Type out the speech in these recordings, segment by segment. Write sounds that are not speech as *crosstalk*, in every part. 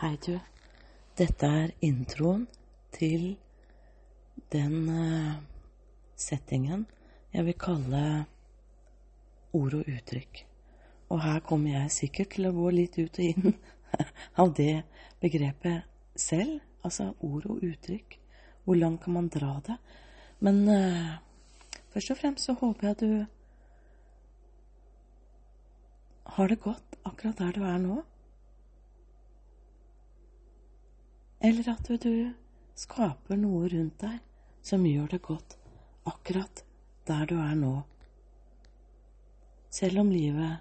Hei, du. Dette er introen til den eh, settingen jeg vil kalle ord og uttrykk. Og her kommer jeg sikkert til å gå litt ut og inn *laughs* av det begrepet selv. Altså ord og uttrykk. Hvor langt kan man dra det? Men uh, først og fremst så håper jeg at du har det godt akkurat der du er nå. Eller at du skaper noe rundt deg som gjør det godt akkurat der du er nå. Selv om livet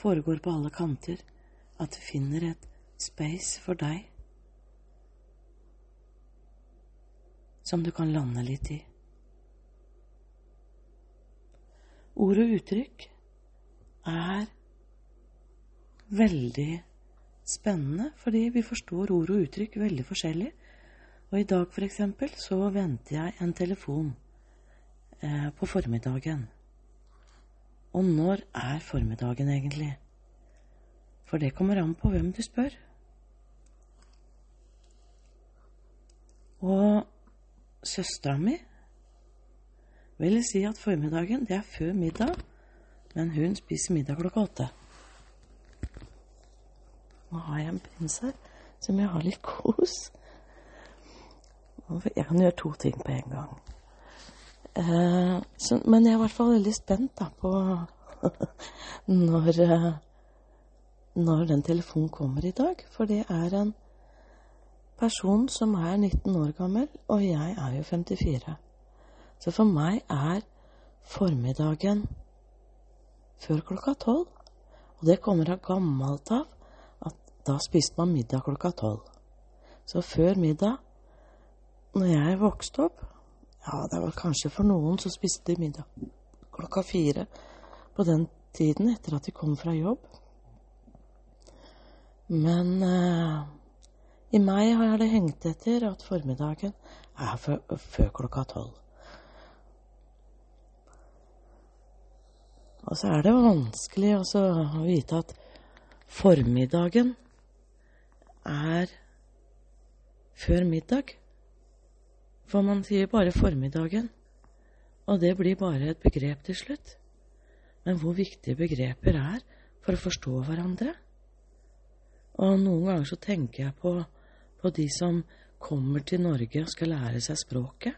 foregår på alle kanter, at du finner et space for deg som du kan lande litt i. Ord og uttrykk er veldig spennende, fordi vi forstår ord og uttrykk veldig forskjellig. Og i dag, for eksempel, så venter jeg en telefon eh, på formiddagen. Og når er formiddagen egentlig? For det kommer an på hvem du spør. Og søstera mi vil si at formiddagen, det er før middag, men hun spiser middag klokka åtte. Nå har jeg en prins her som jeg har litt kos. Jeg kan gjøre to ting på en gang. Eh, så, men jeg er i hvert fall veldig spent da, på *laughs* når, eh, når den telefonen kommer i dag. For det er en person som er 19 år gammel, og jeg er jo 54. Så for meg er formiddagen før klokka tolv. Og det kommer av gammelt av da spiste man middag klokka tolv. Så før middag, når jeg vokste opp Ja, det var kanskje for noen som spiste middag klokka fire på den tiden etter at de kom fra jobb. Men eh, i meg har det hengt etter at formiddagen er før klokka tolv. Og så er det vanskelig å vite at formiddagen er før middag. For man sier bare formiddagen, og det blir bare et begrep til slutt. Men hvor viktige begreper er for å forstå hverandre. Og noen ganger så tenker jeg på, på de som kommer til Norge og skal lære seg språket,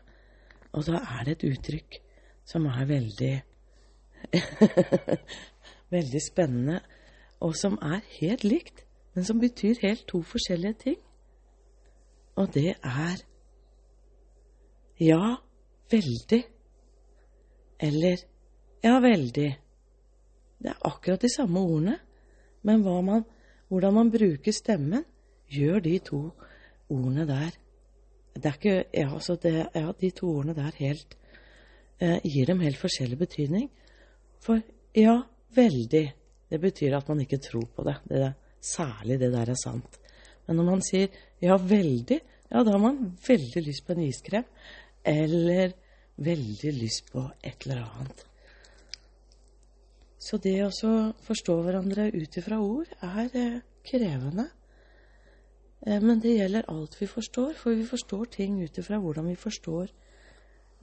og da er det et uttrykk som er veldig *laughs* veldig spennende, og som er helt likt men som betyr helt to forskjellige ting. Og det er ja, veldig. Eller ja, veldig. Det er akkurat de samme ordene, men man, hvordan man bruker stemmen, gjør de to ordene der Det er ikke Ja, altså det, ja de to ordene der helt eh, gir dem helt forskjellig betydning. For ja, veldig, det betyr at man ikke tror på det. det er Særlig det der er sant. Men når man sier ja, veldig, ja, da har man veldig lyst på en iskrem. Eller veldig lyst på et eller annet. Så det å forstå hverandre ut ifra ord er eh, krevende. Eh, men det gjelder alt vi forstår, for vi forstår ting ut ifra hvordan vi forstår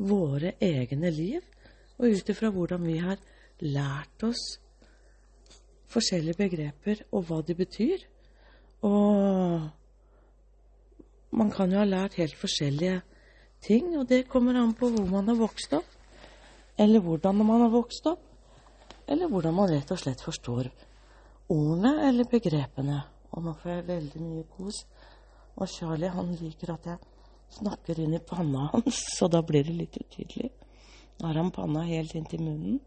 våre egne liv, og ut ifra hvordan vi har lært oss forskjellige begreper og hva de betyr. Og man kan jo ha lært helt forskjellige ting, og det kommer an på hvor man har vokst opp, eller hvordan man har vokst opp, eller hvordan man rett og slett forstår ordene eller begrepene. Og nå får jeg veldig mye kos. Og Charlie han liker at jeg snakker inn i panna hans, *laughs* så da blir det litt utydelig. Nå har han panna helt inntil munnen.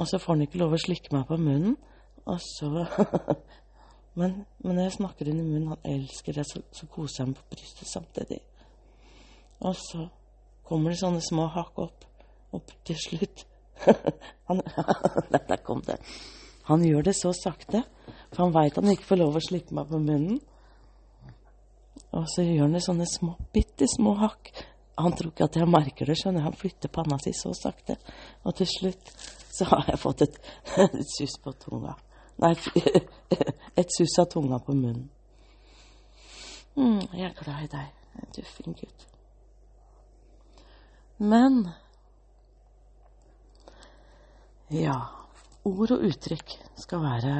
Og så får han ikke lov å slikke meg på munnen. Og så *laughs* men, men, når jeg snakker inn i munnen, han elsker det, så, så koser han på brystet samtidig. Og så kommer det sånne små hakk opp, opp til slutt. *laughs* han, *laughs* der kom det. Han gjør det så sakte, for han veit han ikke får lov å slikke meg på munnen. Og så gjør han det sånne små, bitte små hakk. Han tror ikke at jeg merker det, skjønner Han flytter panna si så sakte. Og til slutt så har jeg fått et, *laughs* et sus på tunga. Nei, *laughs* et sus av tunga på munnen. mm, 'Jeg er glad i deg, du fin gutt'. Men ja, ord og uttrykk skal være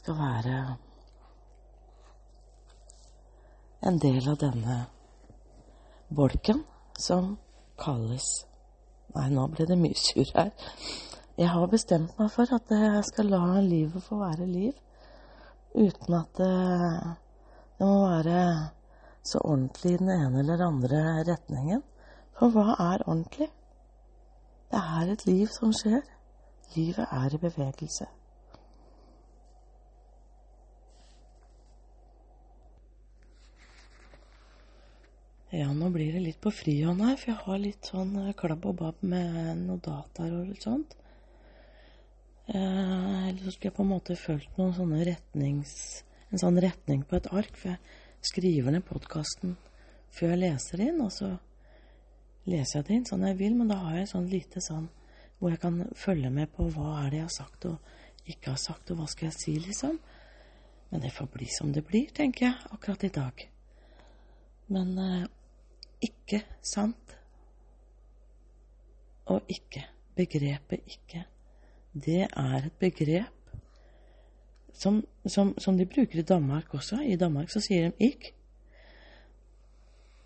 skal være en del av denne bolken som kalles Nei, nå ble det mye sur her. Jeg har bestemt meg for at jeg skal la livet få være liv, uten at det, det må være så ordentlig i den ene eller andre retningen. For hva er ordentlig? Det er et liv som skjer. Livet er i bevegelse. Ja, nå blir det litt på frihånd her, for jeg har litt sånn eh, klabb og babb med noen dataer og litt sånt. Eh, eller så skulle jeg på en måte fulgt noen sånne retnings... En sånn retning på et ark, for jeg skriver ned podkasten før jeg leser inn, og så leser jeg det inn sånn jeg vil, men da har jeg sånn lite sånn hvor jeg kan følge med på hva er det jeg har sagt og ikke har sagt, og hva skal jeg si, liksom. Men det får bli som det blir, tenker jeg, akkurat i dag. Men eh, ikke sant og ikke. Begrepet ikke. Det er et begrep som, som, som, de bruker i Danmark også. I Danmark så sier de ikk.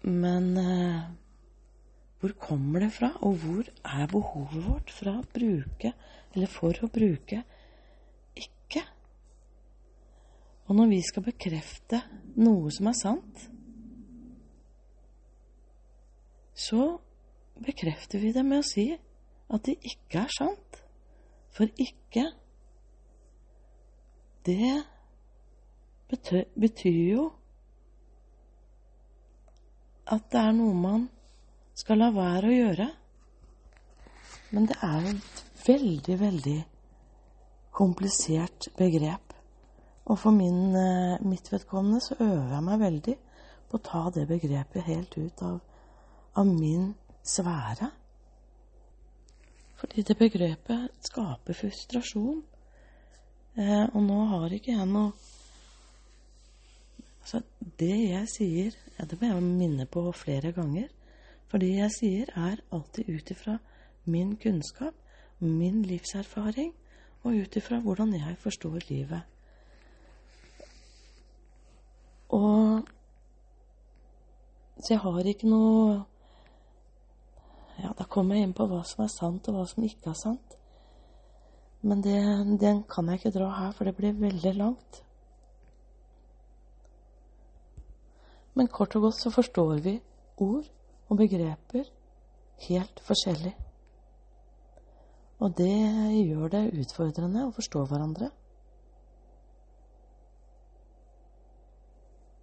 Men eh, hvor kommer det fra, og hvor er behovet vårt fra å bruke, eller for å bruke, ikke? Og når vi skal bekrefte noe som er sant, så bekrefter vi det med å si at det ikke er sant. For ikke Det betyr, jo at det er noe man skal la være å gjøre. Men det er et veldig, veldig komplisert begrep. Og for min, eh, mitt vedkommende så øver jeg meg veldig på å ta det begrepet helt ut av av min sfære. Fordi det begrepet skaper frustrasjon. Eh, og nå har ikke jeg noe Altså, det jeg sier ja, Det må jeg minne på flere ganger. For det jeg sier, er alltid ut ifra min kunnskap, min livserfaring, og ut ifra hvordan jeg forstår livet. Og Så jeg har ikke noe ja, da kommer jeg inn på hva som er sant, og hva som ikke er sant. Men det, den kan jeg ikke dra her, for det blir veldig langt. Men kort og godt så forstår vi ord og begreper helt forskjellig. Og det gjør det utfordrende å forstå hverandre.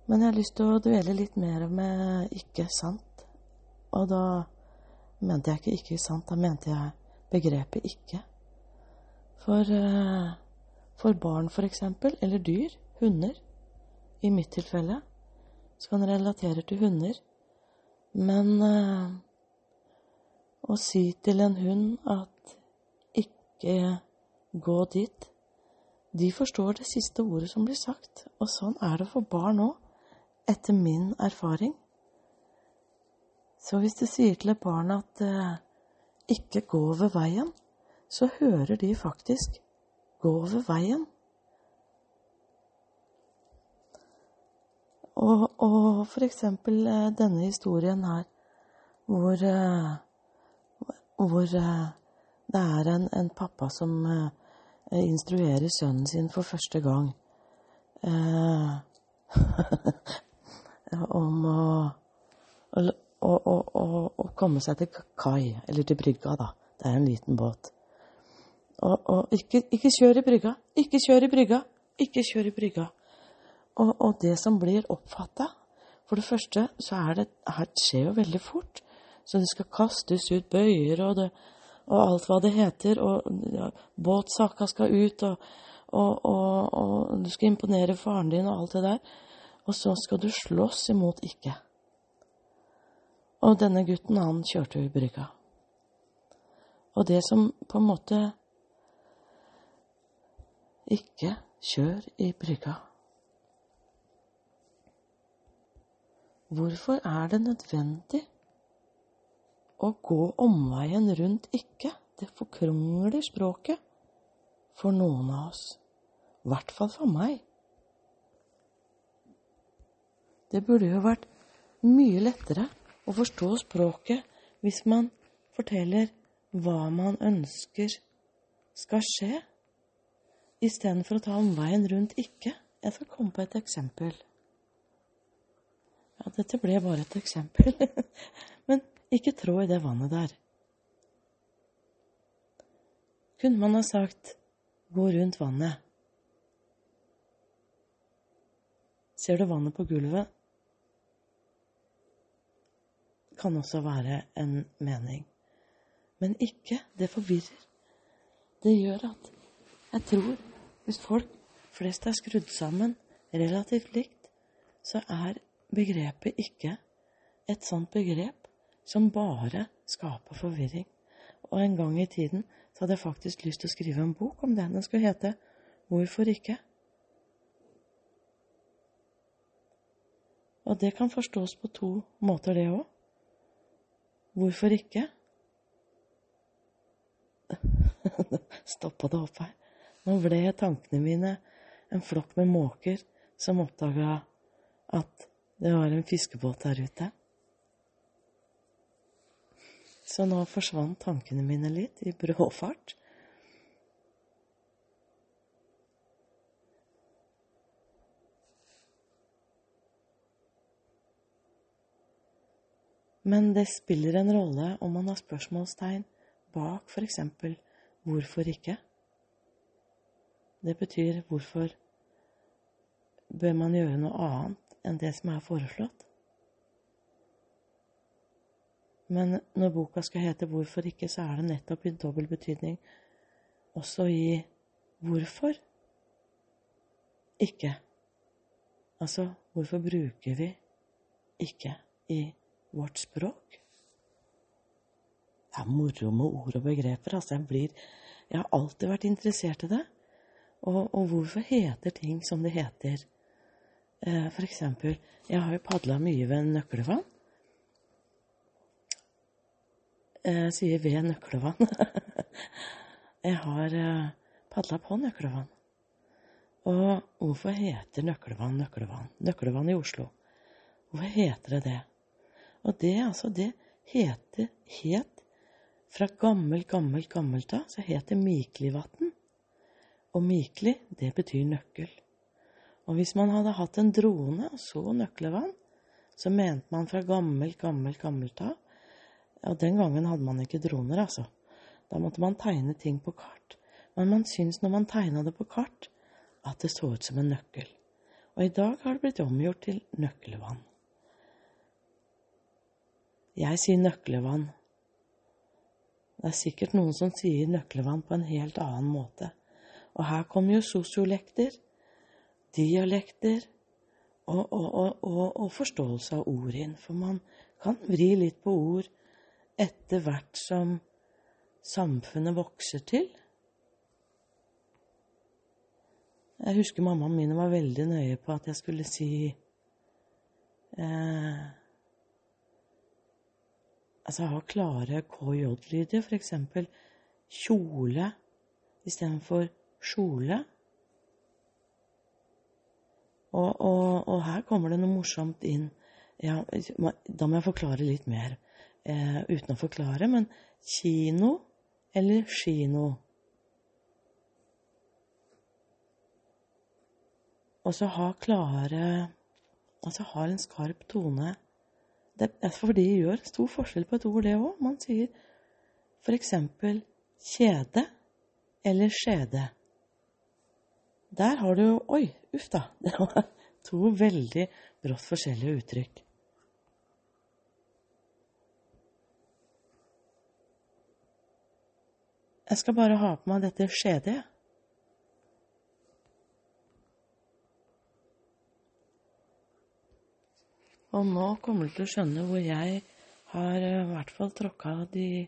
Men jeg har lyst til å dvele litt mer med ikke sant. Og da mente jeg ikke 'ikke sant', da mente jeg begrepet 'ikke'. For, uh, for barn, eksempel, eller dyr, hunder, i mitt tilfelle, så kan relatere til hunder. Men uh, å si til en hund at 'ikke gå dit', de forstår det siste ordet som blir sagt. Og sånn er det for barn òg, etter min erfaring. Så hvis du sier til et barn at eh, ikke gå over veien, så hører de faktisk gå over veien. Og, og for eksempel eh, denne historien her, hvor, eh, hvor eh, det er en, en pappa som instruerer sønnen sin for første gang *laughs* om å, å å, å, å, komme seg til kai, eller til brygga, da. Det er en liten båt. Og, og ikke, ikke, kjør i brygga, ikke kjør i brygga, ikke kjør i brygga. Og, og det som blir oppfatta For det første så er det Her skjer jo veldig fort. Så det skal kastes ut bøyer og, det, og alt hva det heter. Og ja, båtsaka skal ut, og, og, du skal imponere faren din og alt det der. Og så skal du slåss imot ikke. Og denne gutten, han kjørte brygga. Og det som på en måte Ikke kjør i brygga. hvorfor er det nødvendig å gå omveien rundt ikke? Det forkrongler språket for noen av oss. I hvert fall for meg. Det burde jo vært mye lettere å forstå språket hvis man forteller hva man ønsker skal skje, istedenfor å ta omveien rundt ikke. Jeg skal komme på et eksempel. Ja, dette ble bare et eksempel. *laughs* Men ikke trå i det vannet der. Kunne man ha sagt 'gå rundt vannet'? Ser du vannet på gulvet? Kan også være en mening. Men ikke. Det forvirrer. Det gjør at jeg tror hvis folk flest er skrudd sammen relativt likt, så er begrepet ikke et sånt begrep som bare skaper forvirring. Og en gang i tiden så hadde jeg faktisk lyst til å skrive en bok om det. Den skulle hete Hvorfor ikke? Og det kan forstås på to måter, det òg. Hvorfor ikke? *laughs* Stoppa det opp her. Nå ble tankene mine en flokk med måker som oppdaga at det var en fiskebåt der ute. Så nå forsvant tankene mine litt i brå fart. Men det spiller en rolle om man har spørsmålstegn bak f.eks. 'hvorfor ikke'? Det betyr 'hvorfor bør man gjøre noe annet enn det som er foreslått'? Men når boka skal hete 'Hvorfor ikke', så er det nettopp i dobbel betydning også i 'hvorfor ikke'? Altså, hvorfor bruker vi ikke i vårt språk? Det er moro med ord og begreper. Altså, jeg, blir, jeg har alltid vært interessert i det. Og, og hvorfor heter ting som det heter? Eh, for eksempel, jeg har jo padla mye ved Nøklevann. Eh, sier ved Nøklevann. *laughs* jeg har eh, padla på Nøklevann. Og hvorfor heter Nøklevann Nøklevann? Nøklevann i Oslo. Hvorfor heter det det? Og det, altså, det heter, het fra gammel, gammel, gammelt av så het det Miklivatn. Og Mikli, det betyr nøkkel. Og hvis man hadde hatt en drone og så Nøklevann, så mente man fra gammel, gammel, gammelt av Og den gangen hadde man ikke droner, altså. Da måtte man tegne ting på kart. Men man syns når man tegna det på kart, at det så ut som en nøkkel. Og i dag har det blitt omgjort til nøklevann. Jeg sier nøklevann det er sikkert noen som sier nøklevann på en helt annen måte. Og her kommer jo sosiolekter, dialekter og, og, og, og, forståelse av ord inn. For man kan vri litt på ord etter hvert som samfunnet vokser til. Jeg husker mammaen min var veldig nøye på at jeg skulle si eh, altså ha klare KJ-lyder, f.eks. kjole istedenfor kjole. Og, og, og, her kommer det noe morsomt inn. Ja, da må jeg forklare litt mer eh, uten å forklare, men kino eller kino? Og så ha klare Altså ha en skarp tone det fordi det gjør stor forskjell på et ord, det òg. Man sier for eksempel kjede eller skjede. Der har du jo Oi, uff da. *laughs* Det var to veldig brått forskjellige uttrykk. Jeg skal bare ha på meg dette skjedet, Og nå kommer du til å skjønne hvor jeg har eh, i hvert fall tråkka de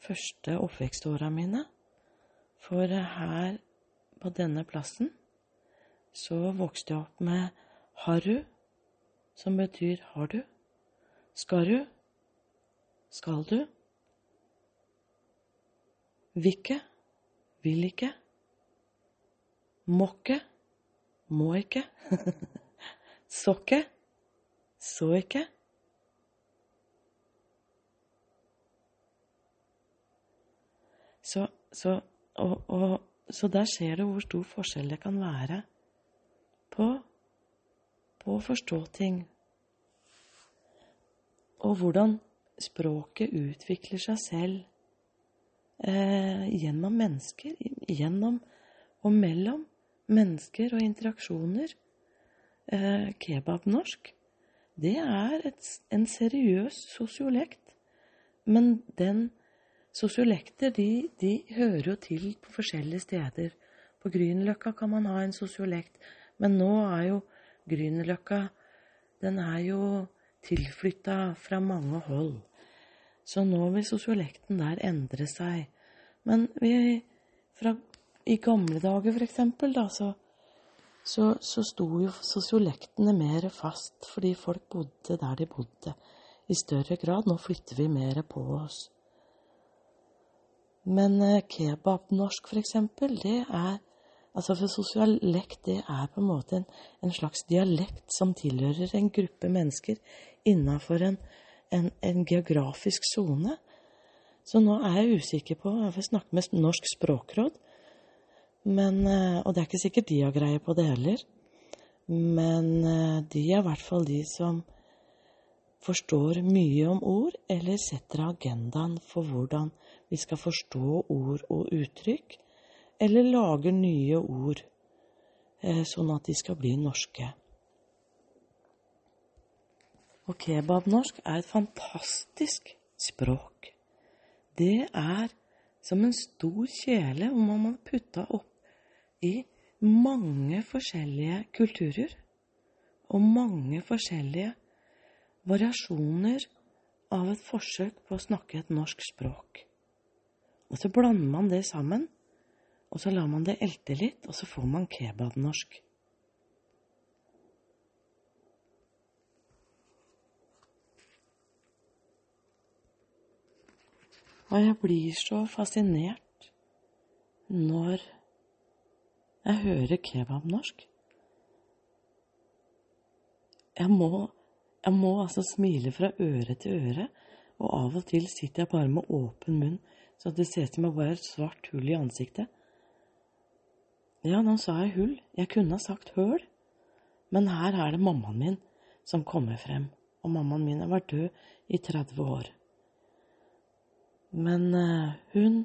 første oppvekståra mine. For her på denne plassen så vokste jeg opp med harru, som betyr har du, skal du, skal du, vil ikke, vil ikke, må ikke, må ikke, så ikke, så ikke. Så, så, og, og, så der ser du hvor stor forskjell det kan være på, på å forstå ting. Og hvordan språket utvikler seg selv eh, gjennom mennesker, gjennom og mellom mennesker og interaksjoner. Eh, kebabnorsk, det er et, en seriøs sosiolekt, men den Sosiolekter de, de, hører jo til på forskjellige steder. På Grünerløkka kan man ha en sosiolekt, men nå er jo Grünerløkka Den er jo tilflytta fra mange hold. Så nå vil sosiolekten der endre seg. Men vi, fra, i gamle dager, for eksempel, da, så, så, så sto jo sosiolektene mer fast fordi folk bodde der de bodde. I større grad. Nå flytter vi mer på oss. Men eh, kebabnorsk, for eksempel, det er Altså for sosialekt, det er på en måte en, en, slags dialekt som tilhører en gruppe mennesker innafor en, en, en, geografisk sone. Så nå er jeg usikker på Jeg får snakke med Norsk språkråd. Men, eh, og det er ikke sikkert de har greie på det heller. Men eh, de er i hvert fall de som forstår mye om ord, eller setter agendaen for hvordan vi skal forstå ord og uttrykk, eller lager nye ord eh, sånn at de skal bli norske. Og kebabnorsk er et fantastisk språk. Det er som en stor kjele hvor man har putta opp i mange forskjellige kulturer og mange forskjellige variasjoner av et forsøk på å snakke et norsk språk. Og så blander man det sammen, og så lar man det elte litt, og så får man kebabnorsk. Og jeg blir så fascinert når jeg hører kebabnorsk. Jeg må, jeg må altså smile fra øre til øre, og av og til sitter jeg bare med åpen munn så det ser ut som jeg bare har et svart hull i ansiktet. Ja, nå sa jeg hull. Jeg kunne ha sagt høl. Men her er det mammaen min som kommer frem. Og mammaen min har vært død i 30 år. Men uh, hun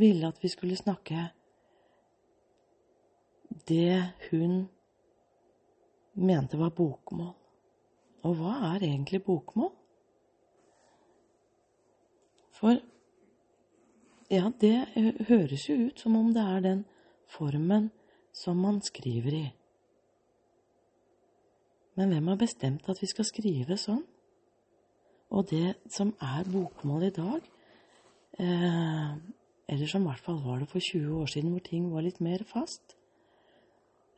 ville at vi skulle snakke det hun mente var bokmål. Og hva er egentlig bokmål? For ja, det høres jo ut som om det er den formen som man skriver i. Men hvem har bestemt at vi skal skrive sånn? Og det som er bokmål i dag, eh, eller som i hvert fall var det for 20 år siden, hvor ting var litt mer fast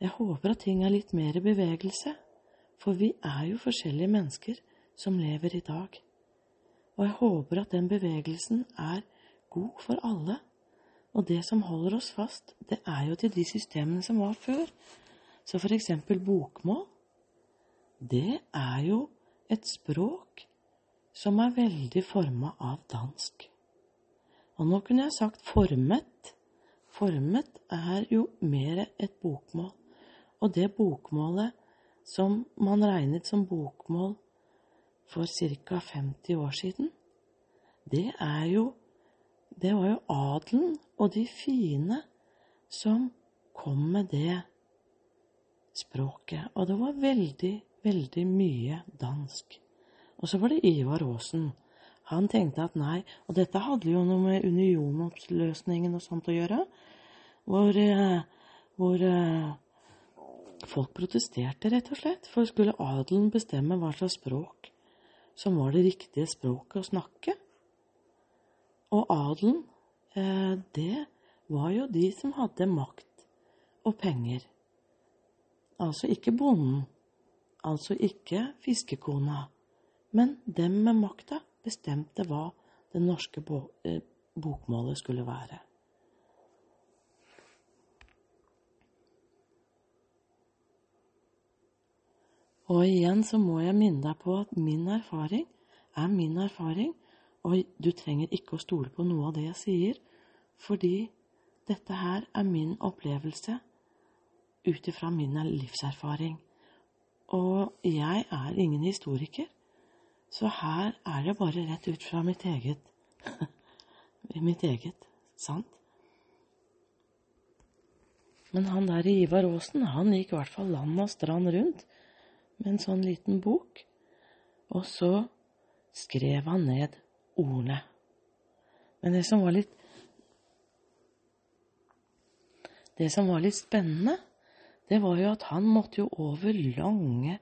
Jeg håper at ting er litt mer i bevegelse, for vi er jo forskjellige mennesker som lever i dag. Og jeg håper at den bevegelsen er god for alle. Og det som holder oss fast, det er jo til de systemene som var før. Så for eksempel bokmål, det er jo et språk som er veldig forma av dansk. Og nå kunne jeg sagt formet. Formet er jo mer et bokmål. Og det bokmålet som man regnet som bokmål for ca. 50 år siden, det er jo det var jo adelen og de fine som kom med det språket. Og det var veldig, veldig mye dansk. Og så var det Ivar Aasen. Han tenkte at nei, og dette hadde jo noe med unionoppløsningen og sånt å gjøre, hvor, eh, hvor eh, folk protesterte, rett og slett. For skulle adelen bestemme hva slags språk som var det riktige språket å snakke, og adelen, eh, det var jo de som hadde makt og penger. Altså ikke bonden. altså ikke fiskekona, men dem med makta bestemte hva det norske eh, bokmålet skulle være. Og igjen så må jeg minne deg på at min erfaring er min erfaring, og du trenger ikke å stole på noe av det jeg sier, fordi dette her er min opplevelse ut ifra min livserfaring. Og jeg er ingen historiker, så her er det bare rett ut fra mitt eget *laughs* mitt eget, sant? Men han der Ivar Aasen, han gikk i hvert fall land og strand rundt med en sånn liten bok, og så skrev han ned ordene. Men det som var litt Det som var litt spennende, det var jo at han måtte jo over lange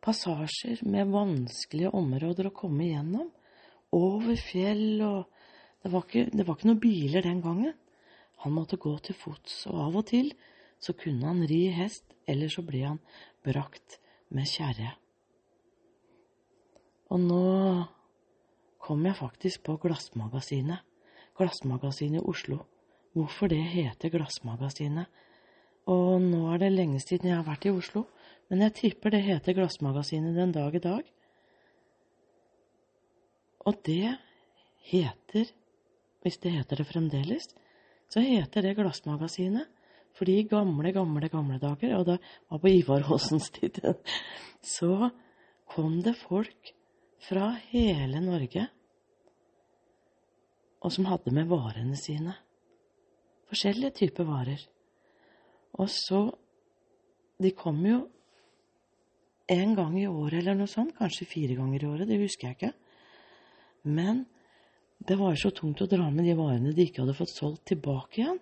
passasjer med vanskelige områder å komme igjennom. Over fjell og det var, ikke, det var ikke noen biler den gangen. Han måtte gå til fots, og av og til så kunne han ri hest, eller så ble han brakt med kjerre. Og nå kom jeg faktisk på Glassmagasinet. Glassmagasinet i Oslo. Hvorfor det heter Glassmagasinet. Og nå er det lenge siden jeg har vært i Oslo, men jeg tipper det heter Glassmagasinet den dag i dag. Og det heter, hvis det heter det fremdeles, så heter det Glassmagasinet. Fordi i gamle, gamle, gamle dager, og det var på Ivar Aasens tid, *laughs* så kom det folk fra hele Norge og som hadde med varene sine. Forskjellige typer varer. Og så De kom jo en gang i året eller noe sånt, kanskje fire ganger i året, det husker jeg ikke. Men det var så tungt å dra med de varene de ikke hadde fått solgt tilbake igjen.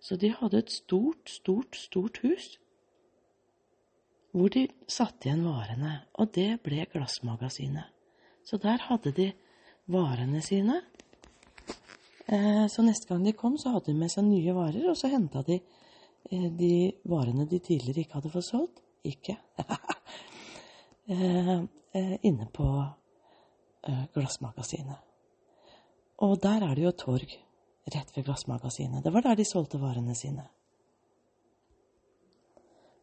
Så de hadde et stort, stort, stort hus hvor de satte igjen varene, og det ble Glassmagasinet. Så der hadde de varene sine. Eh, så neste gang de kom, så hadde de med seg nye varer, og så henta de eh, de varene de tidligere ikke hadde fått solgt. Ikke. *laughs* eh, inne på Glassmagasinet. Og der er det jo torg rett ved Glassmagasinet. Det var der de solgte varene sine.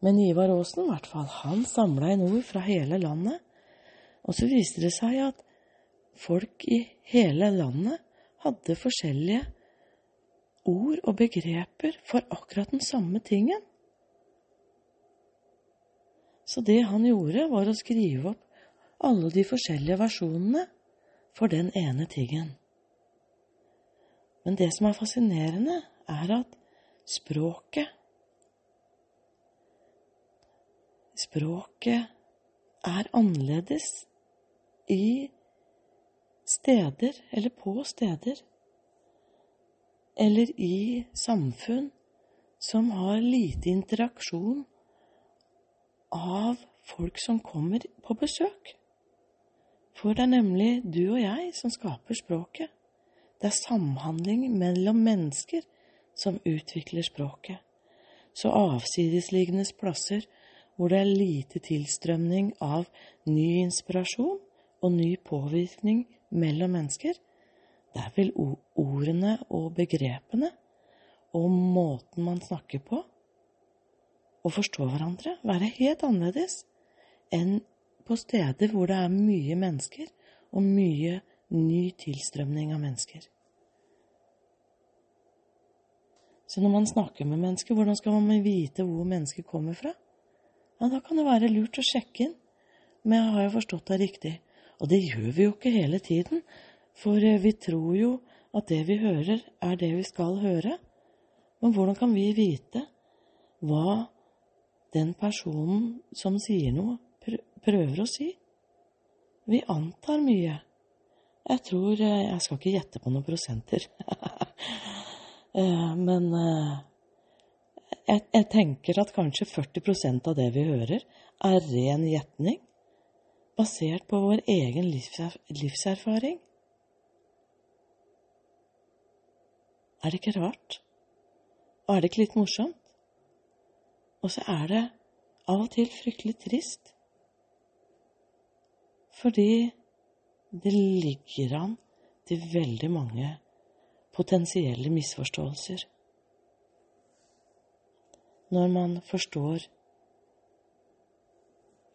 Men Ivar Aasen, i hvert fall, han samla inn ord fra hele landet og så viste det seg at folk i hele landet hadde forskjellige ord og begreper for akkurat den samme tingen. Så det han gjorde, var å skrive opp alle de forskjellige versjonene for den ene tingen. Men det som er fascinerende, er at språket Språket er annerledes i steder, eller på steder, eller i samfunn som har lite interaksjon av folk som kommer på besøk. For det er nemlig du og jeg som skaper språket. Det er samhandling mellom mennesker som utvikler språket. Så avsidesliggende plasser hvor det er lite tilstrømning av ny inspirasjon og ny påvirkning mellom mennesker, der vil ordene og begrepene og måten man snakker på og forstår hverandre, være helt annerledes enn på steder hvor det er mye mennesker og mye ny tilstrømning av mennesker. Så når man snakker med mennesker, hvordan skal man vite hvor mennesker kommer fra? ja, da kan det være lurt å sjekke inn. Men jeg har jo forstått det riktig. Og det gjør vi jo ikke hele tiden, for eh, vi tror jo at det vi hører, er det vi skal høre. Men hvordan kan vi vite hva den personen som sier noe, prøver å si? Vi antar mye. Jeg tror eh, Jeg skal ikke gjette på noen prosenter. *laughs* Eh, men jeg, jeg, tenker at kanskje 40% av det vi hører, er ren gjetning, basert på vår egen livserf livserfaring. Er det ikke rart? Og er det ikke litt morsomt? Og så er det av og til fryktelig trist Fordi det ligger an til veldig mange potensielle misforståelser. Når man forstår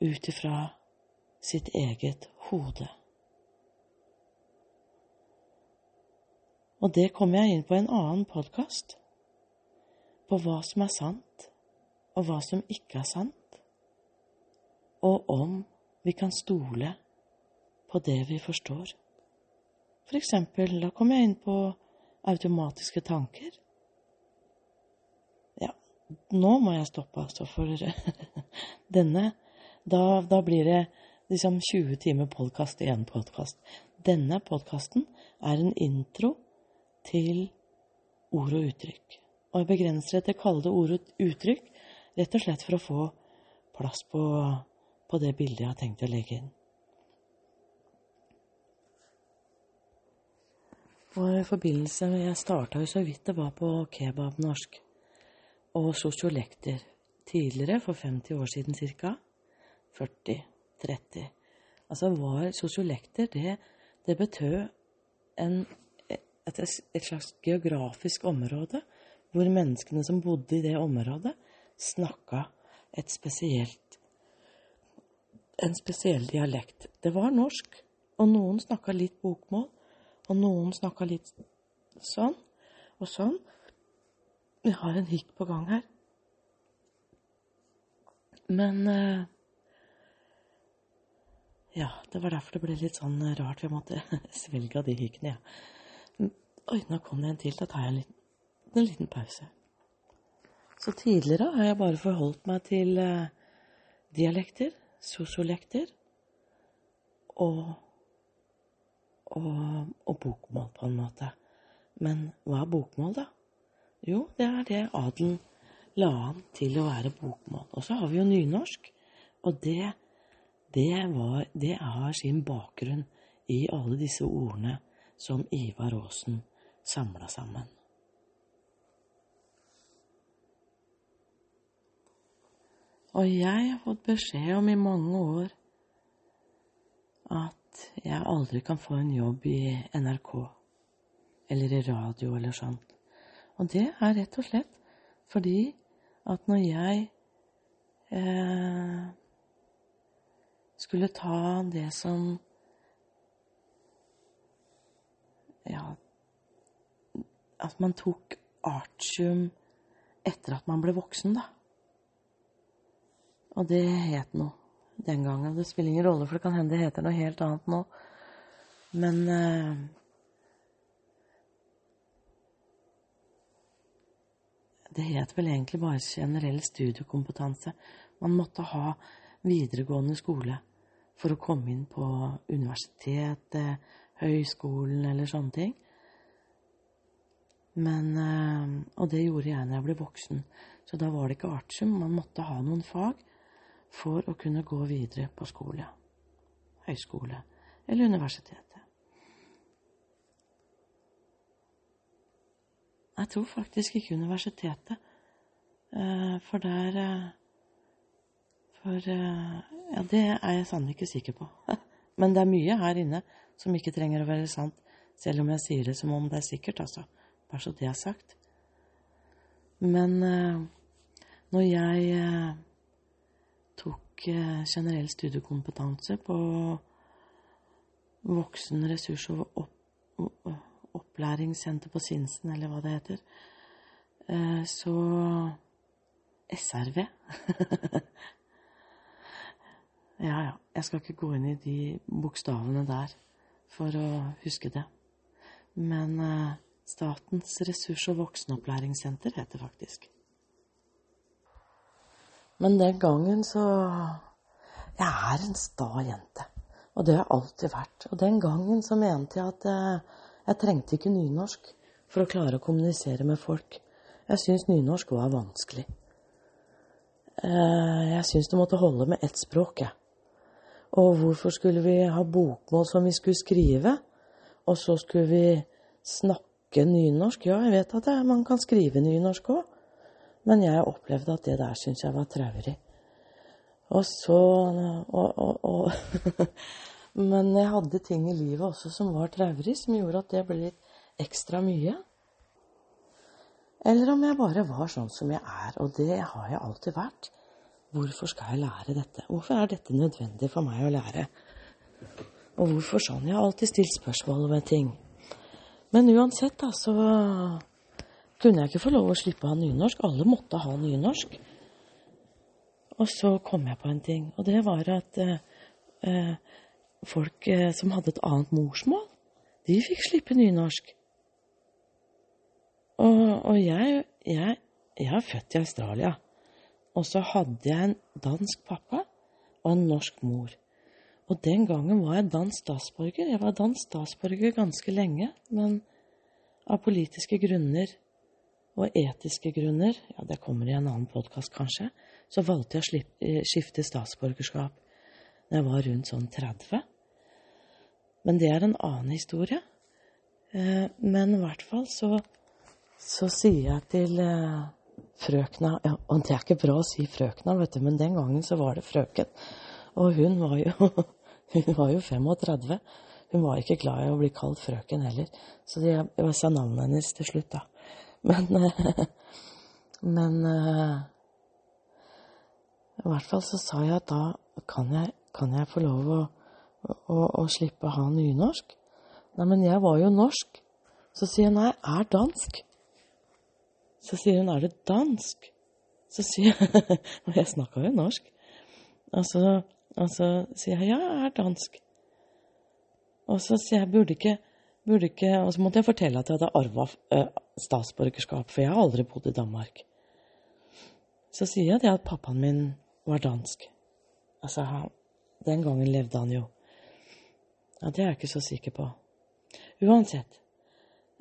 ut ifra sitt eget hode. Og det kommer jeg inn på en annen podkast, på hva som er sant, og hva som ikke er sant, og om vi kan stole på det vi forstår. For eksempel, da kommer jeg inn på automatiske tanker. Ja, nå må jeg stoppe, altså, for *laughs* denne da, da, blir det liksom 20 timer podkast i én podkast. Denne podkasten er en intro til ord og uttrykk. Og jeg begrenser det til det ord og uttrykk rett og slett for å få plass på, på det bildet jeg har tenkt å legge inn. Og i forbindelse med Jeg starta jo så vidt det var på kebabnorsk og sosiolekter tidligere, for 50 år siden ca. 40-30. Altså var sosiolekter Det, det betød en, et, et, slags geografisk område hvor menneskene som bodde i det området, snakka et spesielt en spesiell dialekt. Det var norsk, og noen snakka litt bokmål, og noen snakka litt sånn og sånn. Vi har en hikk på gang her. Men eh, ja, det var derfor det ble litt sånn rart. Vi måtte *laughs* svelge av de hikene, ja. Oi, nå kom det en til. Da tar jeg en liten, en liten pause. Så tidligere har jeg bare forholdt meg til uh, dialekter, sosiolekter og, og, og bokmål, på en måte. Men hva er bokmål, da? Jo, det er det adelen la an til å være bokmål. Og så har vi jo nynorsk, og det det, var, det har sin bakgrunn i alle disse ordene som Ivar Aasen samla sammen. Og jeg har fått beskjed om i mange år at jeg aldri kan få en jobb i NRK eller i radio eller sånn. Og det er rett og slett fordi at når jeg eh, skulle ta det som Ja At man tok artium etter at man ble voksen, da. Og det het noe den gangen. Det spiller ingen rolle, for det kan hende det heter noe helt annet nå. Men eh, Det het vel egentlig bare generell studiekompetanse. Man måtte ha videregående skole for å komme inn på universitetet, høyskolen eller sånne ting. Men, eh, og det gjorde jeg når jeg ble voksen. Så da var det ikke artium. Man måtte ha noen fag for å kunne gå videre på skole. Høyskole eller universitetet. Jeg tror faktisk ikke universitetet. Eh, for der eh, For ja, det er jeg sannelig ikke sikker på. *laughs* Men det er mye her inne som ikke trenger å være sant, selv om jeg sier det som om det er sikkert, altså. Bare så det er sagt. Men når jeg tok uh, generell studiekompetanse på voksen ressurs- og opp, opplæringssenter på Sinsen, eller hva det heter, så SRV *laughs* Ja, ja. Jeg skal ikke gå inn i de bokstavene der for å huske det. Men Statens ressurs- og voksenopplæringssenter heter faktisk. Men den gangen så Jeg er en sta jente. Og det har jeg alltid vært. Og den gangen så mente jeg at uh, jeg trengte ikke nynorsk for å klare å kommunisere med folk. Jeg syns nynorsk var vanskelig. Uh, jeg syns det måtte holde med ett språk, jeg. Og hvorfor skulle vi ha bokmål som vi skulle skrive? Og så skulle vi snakke nynorsk? Ja, jeg vet at man kan skrive nynorsk òg. Men jeg opplevde at det der syntes jeg var traurig. Og så Og, og, og, *laughs* Men jeg hadde ting i livet også som var traurig, som gjorde at det ble litt ekstra mye. Eller om jeg bare var sånn som jeg er, og det har jeg alltid vært. Hvorfor skal jeg lære dette? Hvorfor er dette nødvendig for meg å lære? Og hvorfor sånn? Jeg har alltid stilt spørsmål ved ting. Men uansett, da, så kunne jeg ikke få lov å slippe å ha nynorsk. Alle måtte ha nynorsk. Og så kom jeg på en ting, og det var at eh, eh folk eh, som hadde et annet morsmål, de fikk slippe nynorsk. Og, og jeg, jeg, jeg, er født i Australia. Og så hadde jeg en dansk pappa og en norsk mor. Og den gangen var jeg dansk statsborger. Jeg var dansk statsborger ganske lenge, men av politiske grunner og etiske grunner, ja, det kommer i en annen podkast kanskje, så valgte jeg å eh, skifte statsborgerskap når jeg var rundt sånn 30. Men det er en annen historie. Eh, men i hvert fall så så sier jeg til eh, frøkna ja, Og det er ikke bra å si frøkna, vet du, men den gangen så var det frøken. Og hun var jo, *laughs* hun var jo 35. Hun var ikke glad i å bli kalt frøken heller, så jeg, jeg sa navnet hennes til slutt, da. Men, eh, men eh, I hvert fall så sa jeg at da kan jeg, kan jeg få lov å, å, å slippe å ha nynorsk. Nei, men jeg var jo norsk. Så sier jeg nei, er dansk. Så sier hun 'er det dansk?' Så sier jeg *laughs* Og jeg snakka jo norsk. Og så, og så, sier jeg 'ja, jeg er dansk'. Og så sier jeg 'burde ikke, ikke Og så måtte jeg fortelle at jeg hadde arva uh, statsborgerskap, for jeg har aldri bodd i Danmark. Så sier jeg det at pappaen min var dansk. Altså, den gangen levde han jo. Ja, det er jeg ikke så sikker på. Uansett,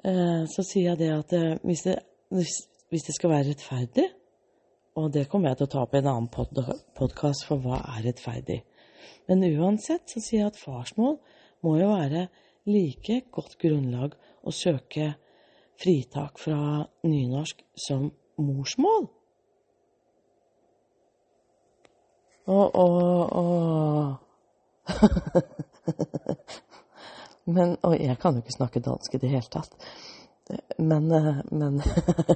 uh, så sier jeg det at uh, hvis det hvis det skal være rettferdig, og det kommer jeg til å ta opp i en annen pod podkast, for hva er rettferdig? Men uansett så sier jeg at farsmål må jo være like godt grunnlag å søke fritak fra nynorsk som morsmål. Og, og, og *laughs* Men, og jeg kan jo ikke snakke dansk i det hele tatt. Men, men,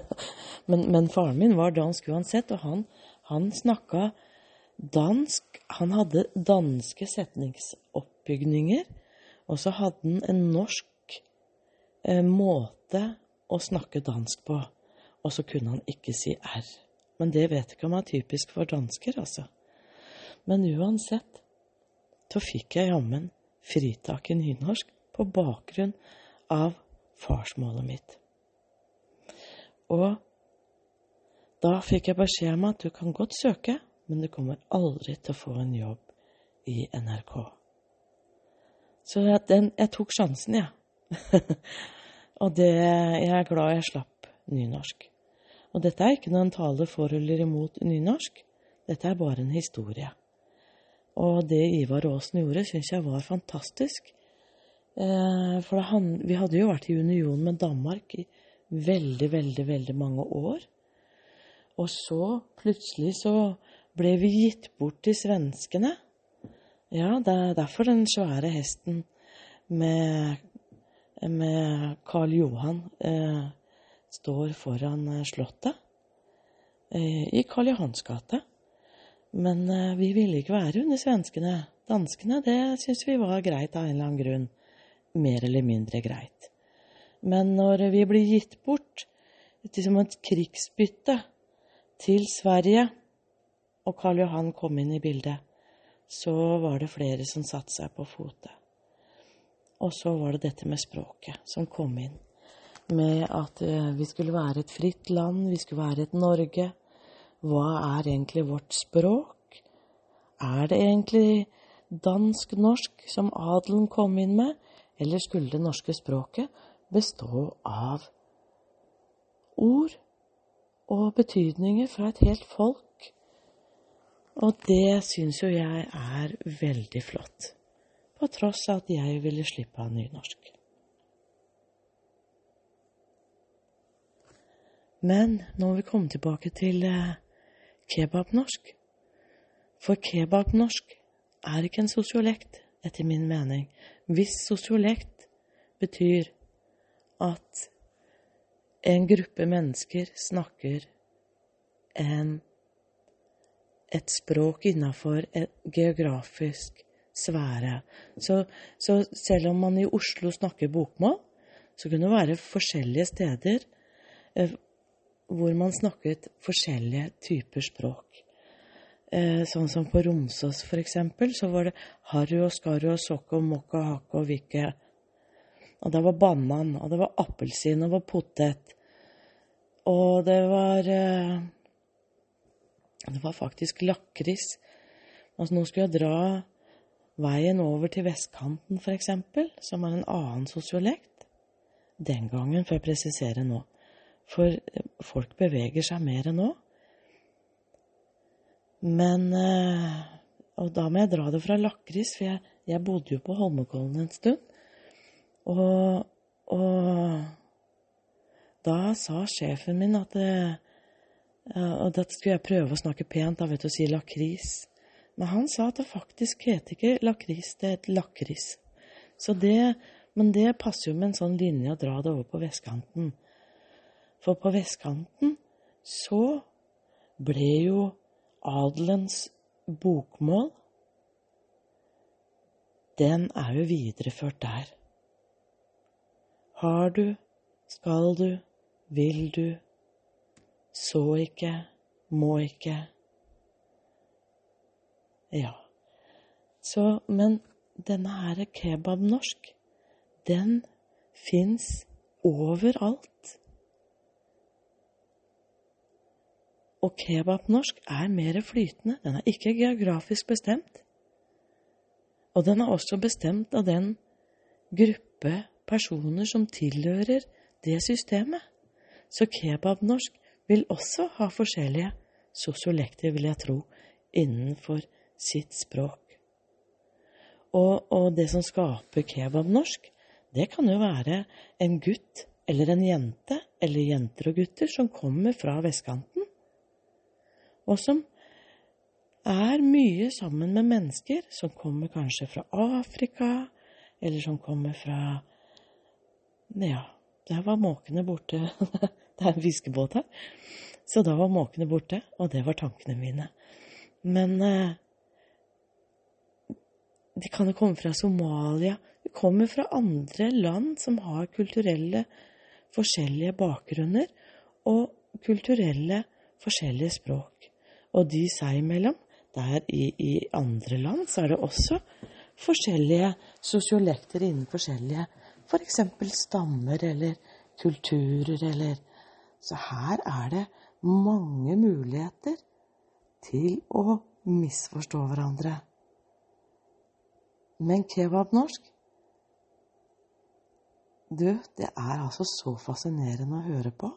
*laughs* men, men, faren min var dansk uansett, og han, han snakka dansk. Han hadde danske setningsoppbygninger, og så hadde han en norsk eh, måte å snakke dansk på. Og så kunne han ikke si R. Men det vet jeg ikke om er typisk for dansker, altså. Men uansett så fikk jeg jammen fritak i nynorsk på bakgrunn av farsmålet mitt. Og da fikk jeg beskjed om at du kan godt søke, men du kommer aldri til å få en jobb i NRK. Så den, jeg tok sjansen, jeg. Ja. *laughs* og det, jeg er glad jeg slapp nynorsk. Og dette er ikke noen tale for eller imot nynorsk. Dette er bare en historie. Og det Ivar Aasen gjorde, syns jeg var fantastisk. Eh, for han, vi hadde jo vært i union med Danmark i veldig, veldig, veldig mange år. Og så plutselig så ble vi gitt bort til svenskene. Ja, det er derfor den svære hesten med, med Karl Johan eh, står foran eh, Slottet eh, i Karl Johans gate. Men eh, vi ville ikke være under svenskene. Danskene, det syns vi var greit av en eller annen grunn mer eller mindre greit. Men når vi blir gitt bort som et krigsbytte til Sverige, og Karl Johan kom inn i bildet, så var det flere som satte seg på fote. Og så var det dette med språket som kom inn. Med at eh, vi skulle være et fritt land, vi skulle være et Norge. Hva er egentlig vårt språk? Er det egentlig dansk-norsk som adelen kom inn med, eller skulle det norske språket bestå av ord og betydninger fra et helt folk? Og det syns jo jeg er veldig flott, på tross av at jeg ville slippe av nynorsk. Men nå må vi komme tilbake til eh, kebabnorsk. For kebabnorsk er ikke en sosiolekt, etter min mening. Hvis sosiolekt betyr at en gruppe mennesker snakker en, et språk innafor en geografisk sfære. Så, så, selv om man i Oslo snakker bokmål, så kunne det være forskjellige steder eh, hvor man snakket forskjellige typer språk. Eh, sånn som på Romsås, for eksempel, så var det harru og skarru og sokko, og hakko og hakk og vikke. Og det var banan, og det var appelsin, og det var potet. Og det var eh, Det var faktisk lakris. Altså, nå skulle jeg dra veien over til vestkanten, eksempel, som er en annen sosiolekt. Den gangen, får jeg presisere nå. For eh, folk beveger seg mer nå. Men eh, Og da må jeg dra det fra lakris, for jeg, jeg, bodde jo på Holmenkollen en stund. Og, og da sa sjefen min at eh, Og da skulle jeg prøve å snakke pent, du, og si lakris. Men han sa at det faktisk heter ikke lakris, det heter lakris. Så det, men det passer jo med en sånn linje å dra det over på vestkanten. For på vestkanten så ble jo adelens bokmål Den er jo videreført der. Har du, skal du, vil du, så ikke, må ikke. Ja. Så, men denne her kebabnorsk, den fins overalt. Og kebabnorsk er mer flytende. Den er ikke geografisk bestemt. Og den er også bestemt av den gruppe personer som tilhører det systemet. Så kebabnorsk vil også ha forskjellige sosiolekter, vil jeg tro, innenfor sitt språk. Og, og det som skaper kebabnorsk, det kan jo være en gutt eller en jente, eller jenter og gutter, som kommer fra vestkanten og som er mye sammen med mennesker som kommer kanskje fra Afrika, eller som kommer fra Ja, der var måkene borte. *laughs* *laughs* det er en fiskebåt her. Så da var måkene borte, og det var tankene mine. Men eh, de kan jo komme fra Somalia. De kommer fra andre land som har kulturelle forskjellige bakgrunner og kulturelle forskjellige språk og de seg imellom. Der i, i, andre land så er det også forskjellige sosiolekter innen forskjellige f.eks. For stammer eller kulturer eller Så her er det mange muligheter til å misforstå hverandre. Men kebabnorsk Du, det er altså så fascinerende å høre på.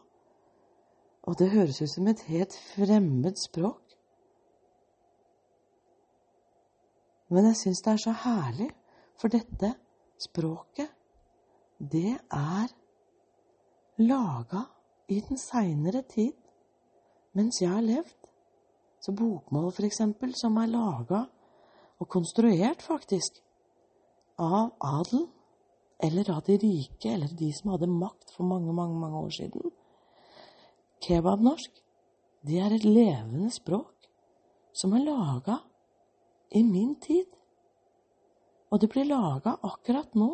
Og det høres ut som et helt fremmed språk. Men jeg syns det er så herlig, for dette språket, det er laga i den seinere tid, mens jeg har levd. Så bokmål, for eksempel, som er laga og konstruert, faktisk, av adelen, eller av de rike, eller de som hadde makt for mange, mange, mange år siden. Kebabnorsk, det er et levende språk som er laga i min tid. Og det blir laga akkurat nå.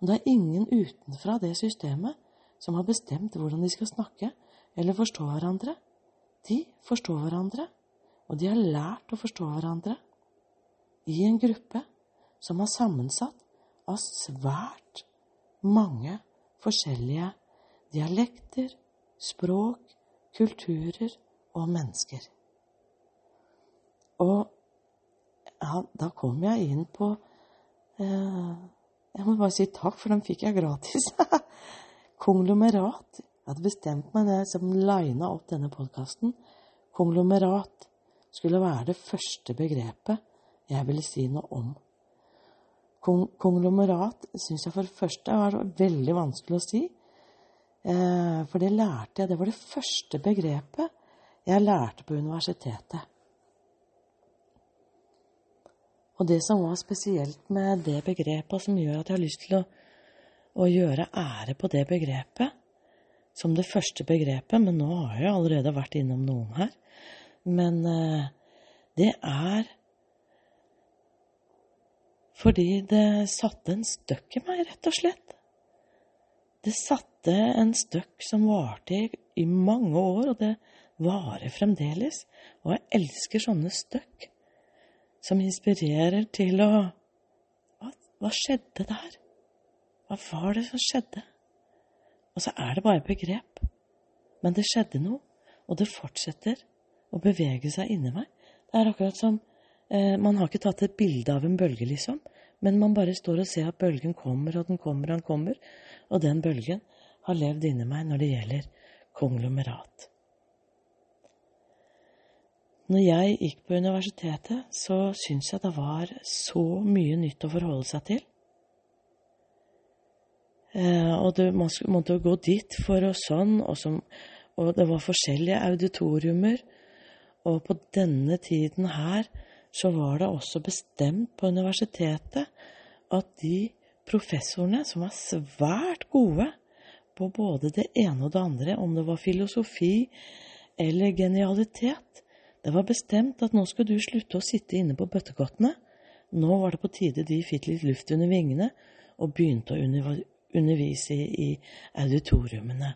Og det er ingen utenfra det systemet som har bestemt hvordan de skal snakke eller forstå hverandre. De forstår hverandre, og de har lært å forstå hverandre i en gruppe som er sammensatt av svært mange forskjellige dialekter, språk, kulturer og mennesker. Og ja, da kom jeg inn på eh, Jeg må bare si takk, for den fikk jeg gratis. *laughs* Konglomerat. Jeg hadde bestemt meg det som lina opp denne podkasten. Konglomerat skulle være det første begrepet jeg ville si noe om. Kong konglomerat syns jeg for det første var veldig vanskelig å si. Eh, for det lærte jeg Det var det første begrepet jeg lærte på universitetet. Og det som var spesielt med det begrepet, som gjør at jeg har lyst til å, å gjøre ære på det begrepet, som det første begrepet, men nå har jeg allerede vært innom noen her. Men eh, det er fordi det satte en støkk i meg, rett og slett. Det satte en støkk som varte i, mange år, og det varer fremdeles. Og jeg elsker sånne støkk som inspirerer til å hva, hva skjedde der? Hva var det som skjedde? Og så er det bare begrep. Men det skjedde noe, og det fortsetter å bevege seg inni meg. Det er akkurat som eh, Man har ikke tatt et bilde av en bølge, liksom, men man bare står og ser at bølgen kommer, og den kommer, og den kommer. Og den bølgen har levd inni meg når det gjelder konglomerat. Når jeg gikk på universitetet, så syntes jeg det var så mye nytt å forholde seg til. Eh, og man måtte gå dit for å sånn, og, som, og det var forskjellige auditoriumer. Og på denne tiden her så var det også bestemt på universitetet at de professorene som var svært gode på både det ene og det andre, om det var filosofi eller genialitet, det var bestemt at nå skulle du slutte å sitte inne på bøttekottene. Nå var det på tide de fikk litt luft under vingene og begynte å undervise i auditoriumene.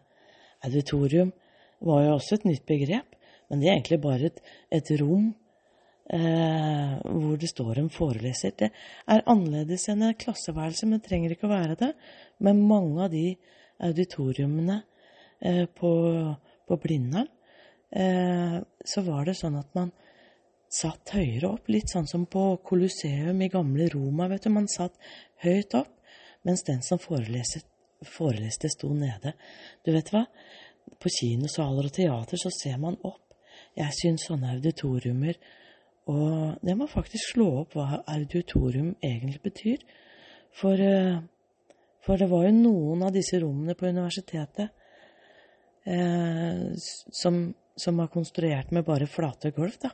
Auditorium var jo også et nytt begrep, men det er egentlig bare et, et rom eh, hvor det står en foreleser. Det er annerledes enn et klasseværelse, men det trenger ikke å være det. Men mange av de auditoriumene eh, på, på Blindern, eh, så var det sånn at man satt høyere opp, litt sånn som på Colosseum i gamle Roma, vet du. Man satt høyt opp mens den som foreleste, foreleste sto nede. Du vet hva? På kinosaler og teater så ser man opp. Jeg syns sånne auditoriumer Og det må faktisk slå opp hva auditorium egentlig betyr. For, eh, for det var jo noen av disse rommene på universitetet eh, som, som, var konstruert med bare flate gulv, da.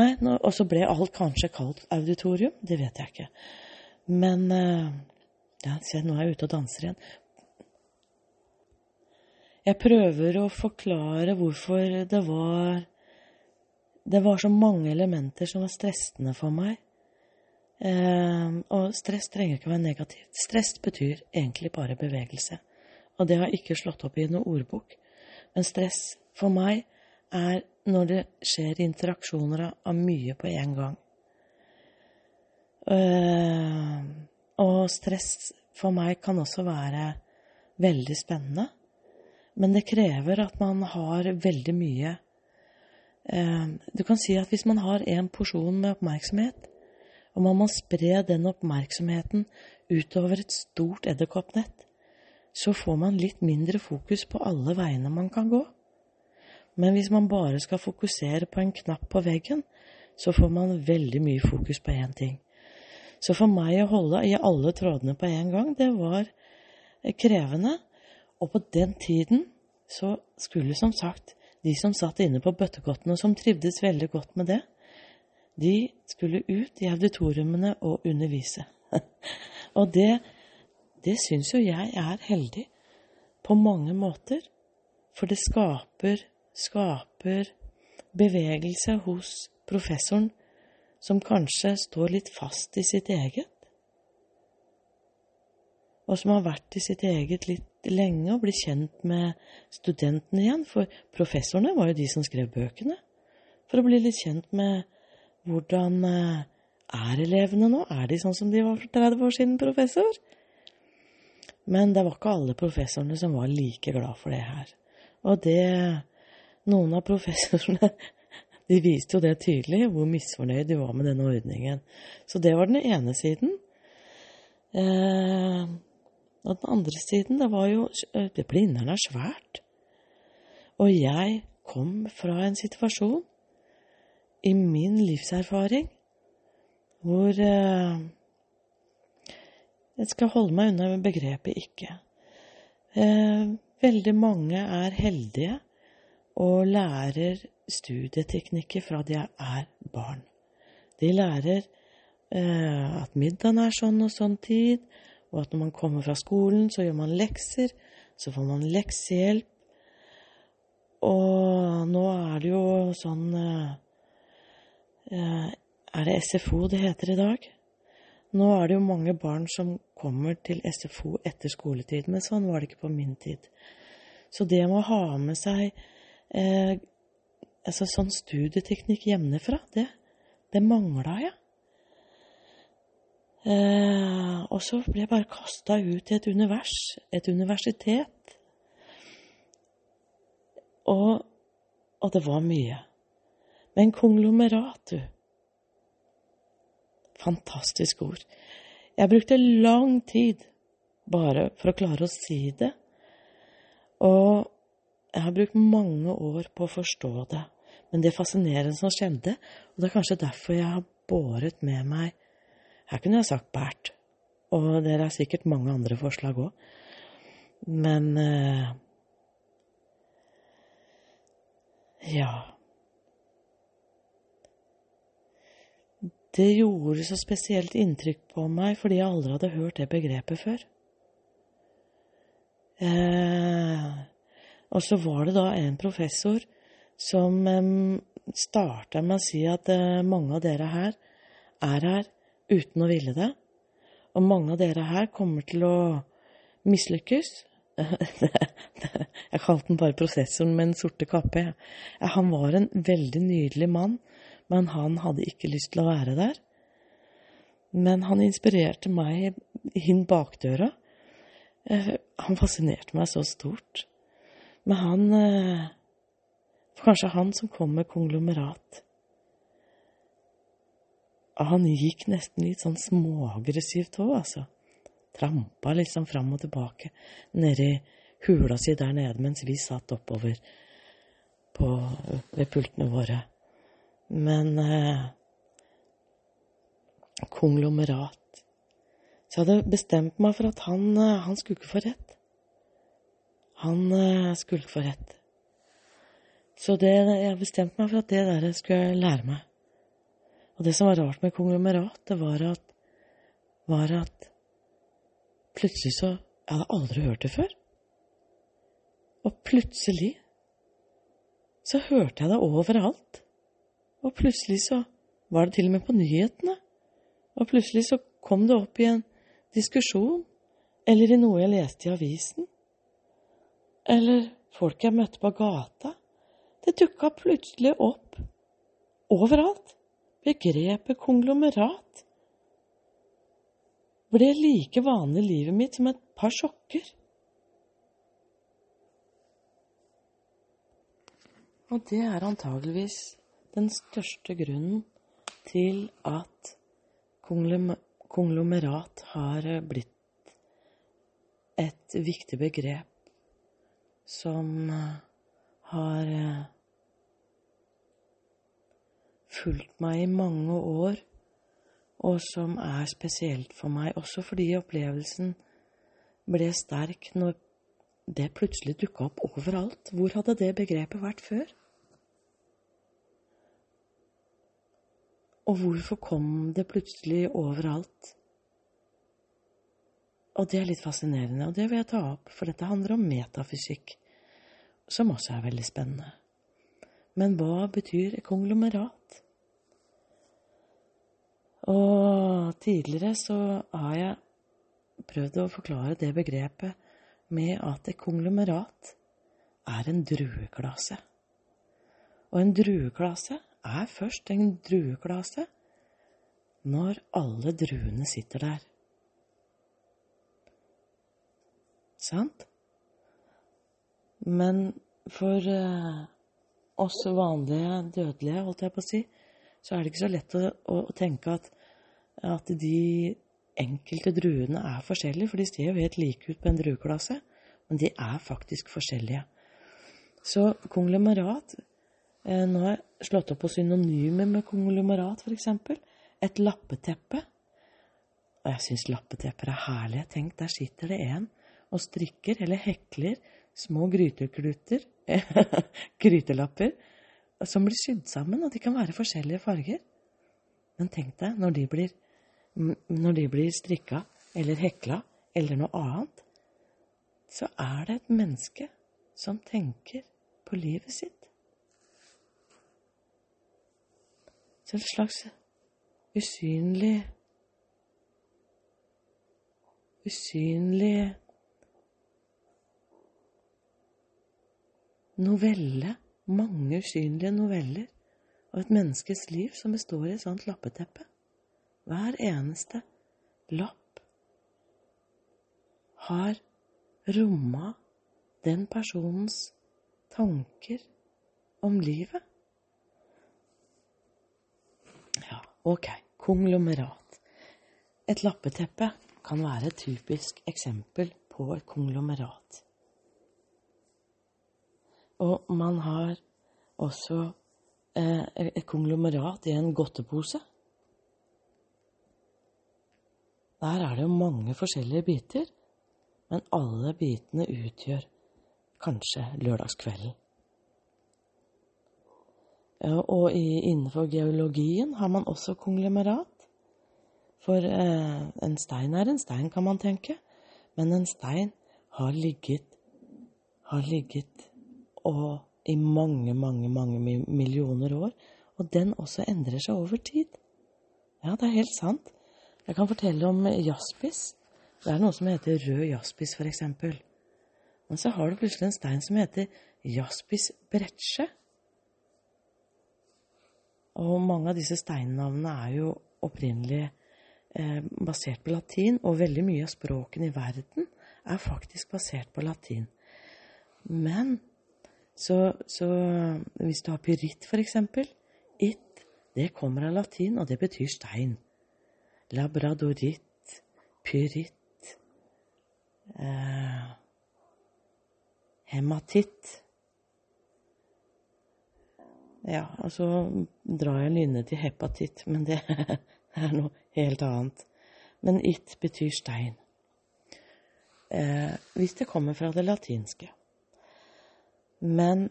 Nei, og så ble alt kanskje kalt auditorium. Det vet jeg ikke. Men eh, ja, se, nå er jeg ute og danser igjen. Jeg prøver å forklare hvorfor det var Det var så mange elementer som var stressende for meg. Eh, og stress trenger ikke å være negativt. Stress betyr egentlig bare bevegelse. Og det har ikke slått opp i noen ordbok. Men stress for meg er når det skjer interaksjoner av mye på en gang. Eh, og stress for meg kan også være veldig spennende. Men det krever at man har veldig mye eh, Du kan si at hvis man har en porsjon med oppmerksomhet, og man må spre den oppmerksomheten utover et stort edderkoppnett, så får man litt mindre fokus på alle veiene man kan gå. Men hvis man bare skal fokusere på en knapp på veggen, så får man veldig mye fokus på én ting. Så for meg å holde i alle trådene på en gang, det var eh, krevende. Og på den tiden så skulle som sagt de som satt inne på bøttekottene, som trivdes veldig godt med det, de skulle ut i auditoriumene og undervise. *laughs* og det, det syns jo jeg er heldig på mange måter, for det skaper, skaper bevegelse hos professoren som kanskje står litt fast i sitt eget, og som har vært i sitt eget litt lenge og blir kjent med studentene igjen, for professorene var jo de som skrev bøkene, for å bli litt kjent med hvordan eh, er elevene nå? Er de sånn som de var for 30 år siden, professor? Men det var ikke alle professorene som var like glad for det her. Og det Noen av professorene de viste jo det tydelig, hvor misfornøyd de var med denne ordningen. Så det var den ene siden. Eh, og den andre siden, det var jo det Blindern er svært. Og jeg kom fra en situasjon i min livserfaring hvor eh, Jeg skal holde meg unna begrepet ikke. Eh, veldig mange er heldige og lærer studieteknikker fra de er barn. De lærer eh, at middagen er sånn og sånn tid, og at når man kommer fra skolen, så gjør man lekser, så får man leksehjelp. Og nå er det jo sånn eh, eh Er det SFO det heter i dag? Nå er det jo mange barn som kommer til SFO etter skoletid, men sånn var det ikke på min tid. Så det med å ha med seg eh, altså sånn studieteknikk hjemmefra, det, det mangla jeg. Eh, og så ble jeg bare kasta ut i et univers, et universitet. Og, og det var mye. Men konglomerat, du. Fantastisk ord. Jeg brukte lang tid bare for å klare å si det. Og jeg har brukt mange år på å forstå det. Men det fascinerende som skjedde, og det er kanskje derfor jeg har båret med meg Her kunne jeg sagt Bert, og det er sikkert mange andre forslag òg. Men uh, Ja. Det gjorde så spesielt inntrykk på meg fordi jeg aldri hadde hørt det begrepet før. Eh, og så var det da en professor som starta med å si at eh, mange av dere her er her uten å ville det. Og mange av dere her kommer til å mislykkes. *laughs* Jeg kalte den bare prosessoren med den sorte kappe. Han var en veldig nydelig mann men han hadde ikke lyst til å være der. Men han inspirerte meg inn bakdøra. Eh, han fascinerte meg så stort. Men han For Kanskje han som kom med konglomerat. Han gikk nesten litt sånn småaggressivt òg, altså. Trampa liksom fram og tilbake nedi hula si der nede mens vi satt oppover på, ved pultene våre. Men eh, konglomerat Så jeg hadde bestemt meg for at han, eh, han skulle ikke få rett. Han eh, skulle få rett. Så det, jeg bestemte meg for at det der skulle jeg lære meg. Og det som var rart med konglomerat, det var at, var at plutselig så Jeg hadde aldri hørt det før. Og plutselig så hørte jeg det overalt. Og plutselig så var det til og med på nyhetene. Og plutselig så kom det opp i en diskusjon, eller i noe jeg leste i avisen. Eller folk jeg møtte på gata. Det dukka plutselig opp overalt. Begrepet konglomerat ble like vanlig i livet mitt som et par sjokker. Og det er antageligvis den største grunnen til at konglomerat har blitt et viktig begrep som har fulgt meg i mange år, og som er spesielt for meg, også fordi opplevelsen ble sterk når det plutselig dukka opp overalt. Hvor hadde det begrepet vært før? Og hvorfor kom det plutselig overalt? Og det er litt fascinerende, og det vil jeg ta opp, for dette handler om metafysikk, som også er veldig spennende. Men hva betyr konglomerat? Og tidligere så har jeg prøvd å forklare det begrepet med at et konglomerat er en drueklase. Og en drueklase er først en drueklase når alle druene sitter der. Sant? Men for eh, oss vanlige dødelige, holdt jeg på å si, så er det ikke så lett å, å tenke at, at, de enkelte druene er forskjellige, for de ser jo helt like ut på en drueklasse, men de er faktisk forskjellige. Så konglomerat Eh, nå har jeg slått opp på synonymer med konglomerat, f.eks. Et lappeteppe. Og jeg syns lappetepper er herlige. Tenk, der sitter det en og strikker eller hekler små grytekluter, *laughs* grytelapper, som blir sydd sammen, og de kan være forskjellige farger. Men tenk deg når de blir når de blir strikka eller hekla eller noe annet, så er det et menneske som tenker på livet sitt. Så et slags usynlig Usynlig novelle. Mange usynlige noveller. Og et menneskes liv som består i et sånt lappeteppe. Hver eneste lapp har romma den personens tanker om livet. Ja, ok. Konglomerat. Et lappeteppe kan være et typisk eksempel på et konglomerat. Og man har også eh, et konglomerat i en godtepose. Der er det jo mange forskjellige biter, men alle bitene utgjør kanskje lørdagskvelden. Og innenfor geologien har man også konglomerat. For eh, en stein er en stein, kan man tenke. Men en stein har ligget, har ligget og i mange, mange, mange millioner år. Og den også endrer seg over tid. Ja, det er helt sant. Jeg kan fortelle om jaspis. Det er noe som heter rød jaspis, eksempel. Men så har du plutselig en stein som heter jaspis bretsje. Og mange av disse steinnavnene er jo opprinnelig eh, basert på latin, og veldig mye av språkene i verden er faktisk basert på latin. Men så, så hvis du har pyritt, for eksempel, it, det kommer av latin, og det betyr stein. Labradoritt, pyritt eh, hematitt. Ja, og så drar jeg lynnet til hepatitt, men det *laughs* er noe helt annet. Men it betyr stein. Eh, hvis det kommer fra det latinske. Men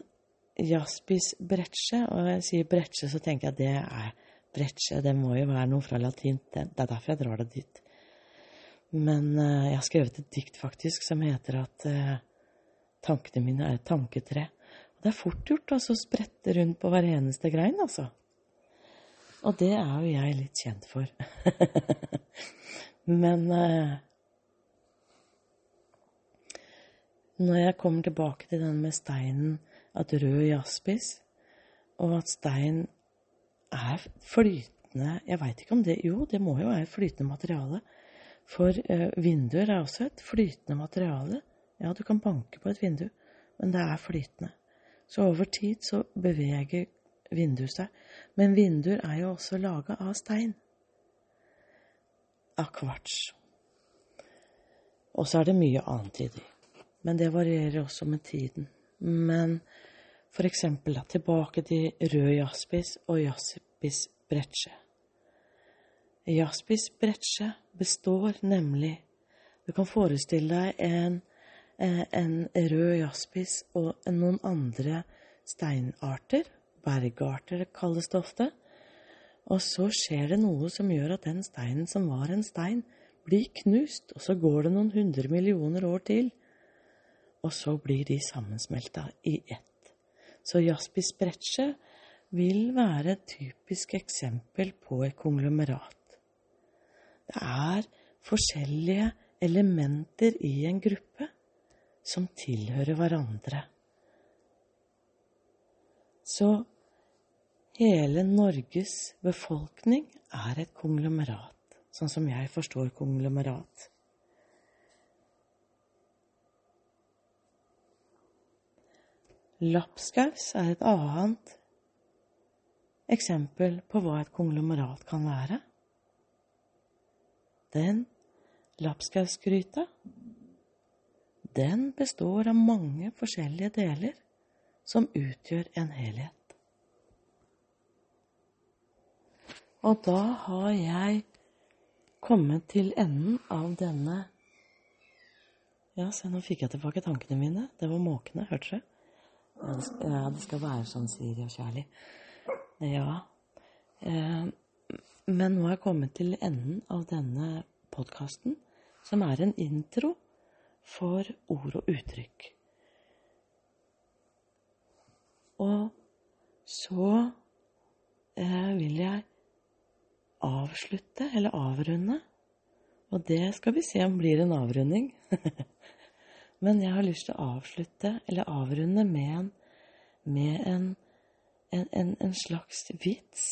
jaspis brecce, og jeg sier brecce, så tenker jeg at det er brecce, det må jo være noe fra latin. Det er derfor jeg drar det dit. Men eh, jeg har skrevet et dikt, faktisk, som heter at eh, tankene mine er et tanketre. Og det er fort gjort altså, å sprette rundt på hver eneste grein, altså. Og det er jo jeg litt kjent for. *laughs* Men eh, når jeg kommer tilbake til den med steinen, at rød jaspis, og at stein er flytende Jeg veit ikke om det Jo, det må jo være flytende materiale. For eh, vinduer er også et flytende materiale. Ja, du kan banke på et vindu, men det er flytende. Så over tid så beveger vinduet seg. Men vinduer er jo også laga av stein. Av kvarts. Og så er det mye annet i de. Men det varierer også med tiden. Men for eksempel da, tilbake til rød jaspis og jaspis bretsje. Jaspis bretsje består nemlig Du kan forestille deg en Eh, en rød jaspis og noen andre steinarter. Bergarter kalles det ofte. Og så skjer det noe som gjør at den steinen som var en stein, blir knust. Og så går det noen hundre millioner år til. Og så blir de sammensmelta i ett. Så jaspis brecce vil være et typisk eksempel på et konglomerat. Det er forskjellige elementer i en gruppe som tilhører hverandre. Så hele Norges befolkning er et konglomerat, sånn som jeg forstår konglomerat. Lapskaus er et annet eksempel på hva et konglomerat kan være. Den lapskausgryta den består av mange forskjellige deler som utgjør en helhet. Og da har jeg kommet til enden av denne Ja, se, nå fikk jeg tilbake tankene mine. Det var måkene, hørte dere? Ja, det skal være sånn, sier og Kjærlig. Ja. Eh, men nå er jeg kommet til enden av denne podkasten, som er en intro for ord og uttrykk. Og så eh, vil jeg avslutte, eller avrunde, og det skal vi se om blir en avrunding. *laughs* Men jeg har lyst til å avslutte, eller avrunde, med en, med en, en, en, slags vits.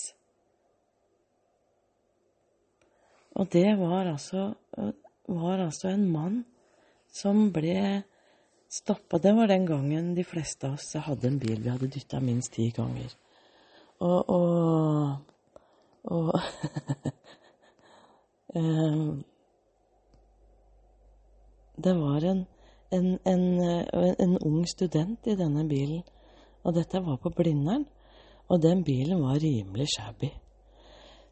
Og det var altså, var altså en mann som ble stoppa. Det var den gangen de fleste av oss hadde en bil vi hadde dytta minst ti ganger. Og, og, og um, *laughs* Det var en, en, en, en, ung student i denne bilen, og dette var på Blindern. Og den bilen var rimelig shabby.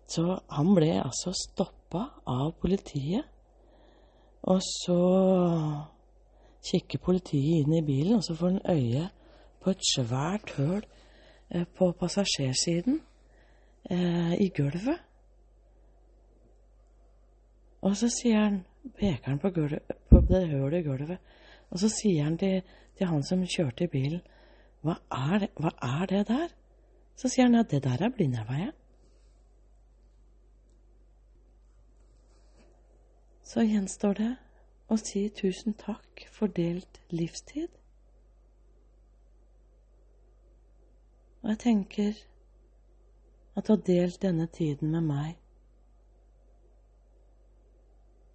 Så han ble altså stoppa av politiet. Og så kikker politiet inn i bilen, og så får han øye på et svært høl eh, på passasjersiden eh, i gulvet. Og så sier han, peker han på, gulvet, på det hølet i gulvet, og så sier han til, til han som kjørte i bilen, hva er, det, hva er det der? Så sier han ja, det der er Blindheimveien. Så gjenstår det å si tusen takk for delt livstid. Og jeg tenker at du har delt denne tiden med meg,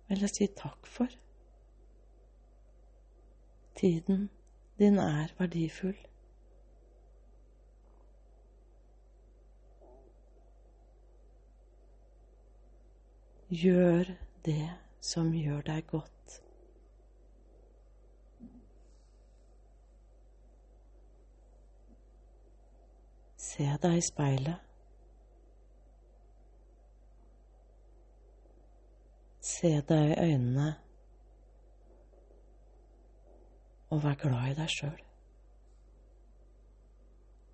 vil jeg si takk for. Tiden din er verdifull. Gjør det som gjør deg godt. Se deg i speilet. Se deg i øynene, og vær glad i.